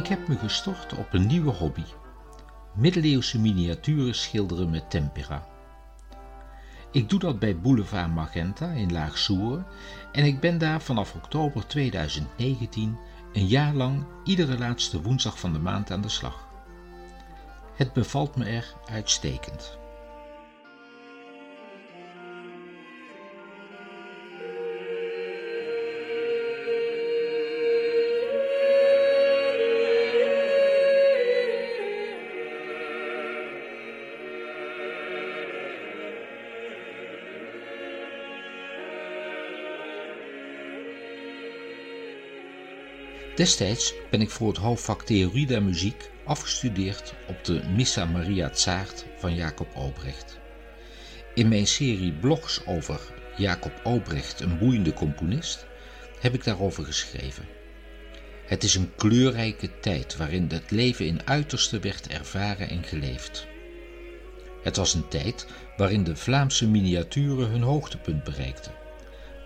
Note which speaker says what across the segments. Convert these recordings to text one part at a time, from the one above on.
Speaker 1: Ik heb me gestort op een nieuwe hobby: middeleeuwse miniaturen schilderen met tempera. Ik doe dat bij Boulevard Magenta in Laag-Soeren en ik ben daar vanaf oktober 2019 een jaar lang iedere laatste woensdag van de maand aan de slag. Het bevalt me er uitstekend. Destijds ben ik voor het hoofdvak Theorie der Muziek afgestudeerd op de Missa Maria Zaart van Jacob Obrecht. In mijn serie blogs over Jacob Obrecht, een boeiende componist, heb ik daarover geschreven. Het is een kleurrijke tijd waarin het leven in uiterste werd ervaren en geleefd. Het was een tijd waarin de Vlaamse miniaturen hun hoogtepunt bereikten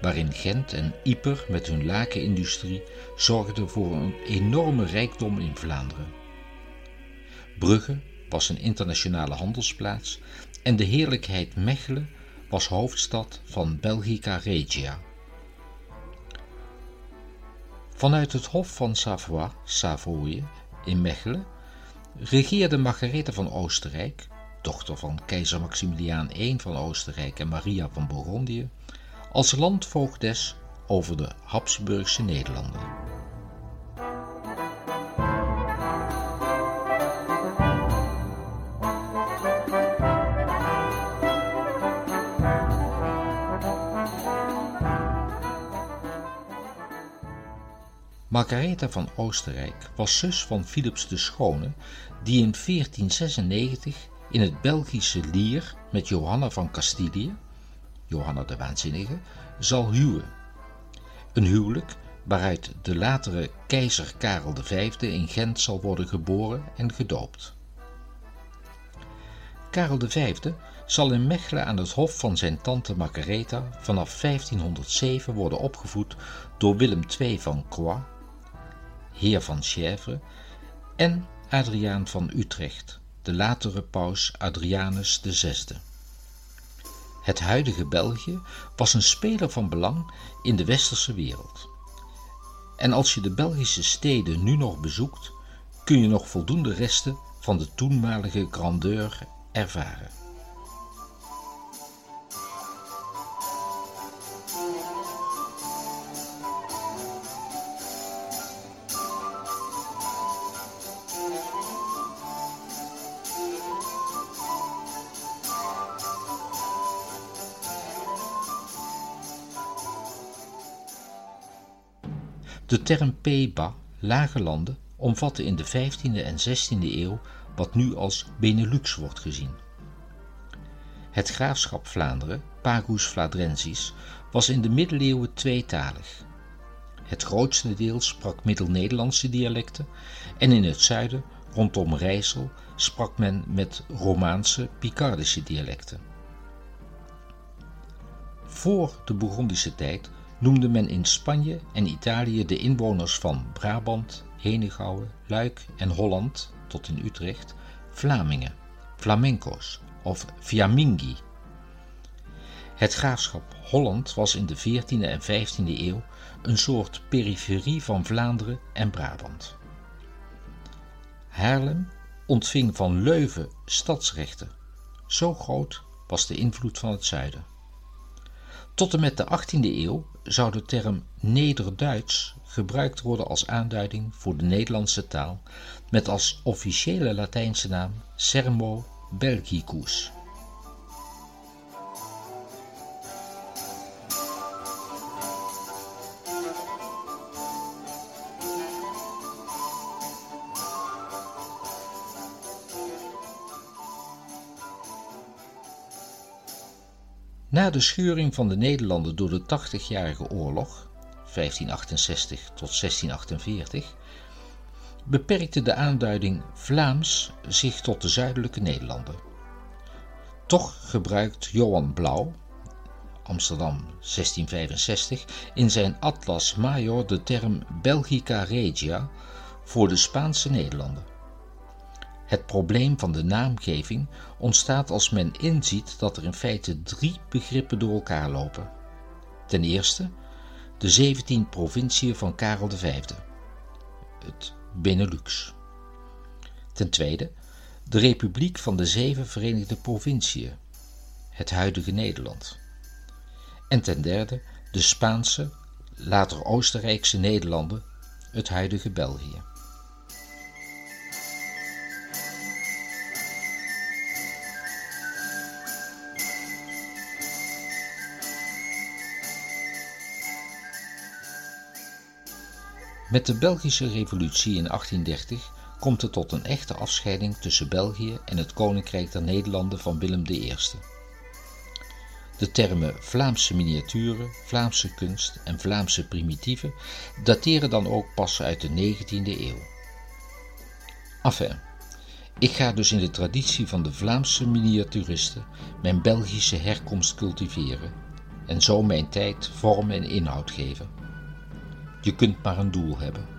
Speaker 1: waarin Gent en Ieper met hun lakenindustrie zorgden voor een enorme rijkdom in Vlaanderen. Brugge was een internationale handelsplaats en de heerlijkheid Mechelen was hoofdstad van Belgica Regia. Vanuit het Hof van Savoie, Savoie in Mechelen, regeerde Margaretha van Oostenrijk, dochter van keizer Maximiliaan I van Oostenrijk en Maria van Bourgondië, als landvoogdes over de Habsburgse Nederlanden. Margaretha van Oostenrijk was zus van Philips de Schone, die in 1496 in het Belgische Lier met Johanna van Castilië, Johanna de Waanzinnige, zal huwen. Een huwelijk waaruit de latere keizer Karel V in Gent zal worden geboren en gedoopt. Karel V zal in Mechelen aan het hof van zijn tante Margaretha vanaf 1507 worden opgevoed door Willem II van Croix, heer van Chèvres, en Adriaan van Utrecht, de latere paus Adrianus VI. Het huidige België was een speler van belang in de westerse wereld. En als je de Belgische steden nu nog bezoekt, kun je nog voldoende resten van de toenmalige grandeur ervaren. De term Peba, lage landen, omvatte in de 15e en 16e eeuw wat nu als Benelux wordt gezien. Het graafschap Vlaanderen, Pagus Fladrensis, was in de middeleeuwen tweetalig. Het grootste deel sprak Middel-Nederlandse dialecten en in het zuiden, rondom Rijssel, sprak men met Romaanse Picardische dialecten. Voor de Bourgondische tijd noemde men in Spanje en Italië de inwoners van Brabant, Henegouwen, Luik en Holland tot in Utrecht Vlamingen, flamenco's of Fiammingi. Het graafschap Holland was in de 14e en 15e eeuw een soort periferie van Vlaanderen en Brabant. Haarlem ontving van Leuven stadsrechten. Zo groot was de invloed van het zuiden. Tot en met de 18e eeuw zou de term Nederduits gebruikt worden als aanduiding voor de Nederlandse taal, met als officiële Latijnse naam Sermo Belgicus. Na de scheuring van de Nederlanden door de Tachtigjarige Oorlog, 1568 tot 1648, beperkte de aanduiding Vlaams zich tot de zuidelijke Nederlanden. Toch gebruikt Johan Blauw, Amsterdam 1665, in zijn Atlas Major de term Belgica Regia voor de Spaanse Nederlanden. Het probleem van de naamgeving ontstaat als men inziet dat er in feite drie begrippen door elkaar lopen. Ten eerste de 17 provinciën van Karel V, het Benelux. Ten tweede de Republiek van de Zeven Verenigde Provinciën, het huidige Nederland. En ten derde de Spaanse, later Oostenrijkse Nederlanden, het huidige België. Met de Belgische Revolutie in 1830 komt het tot een echte afscheiding tussen België en het Koninkrijk der Nederlanden van Willem I. De termen Vlaamse miniaturen, Vlaamse kunst en Vlaamse primitieven dateren dan ook pas uit de 19e eeuw. Enfin, ik ga dus in de traditie van de Vlaamse miniaturisten mijn Belgische herkomst cultiveren en zo mijn tijd vorm en inhoud geven. Je kunt maar een doel hebben.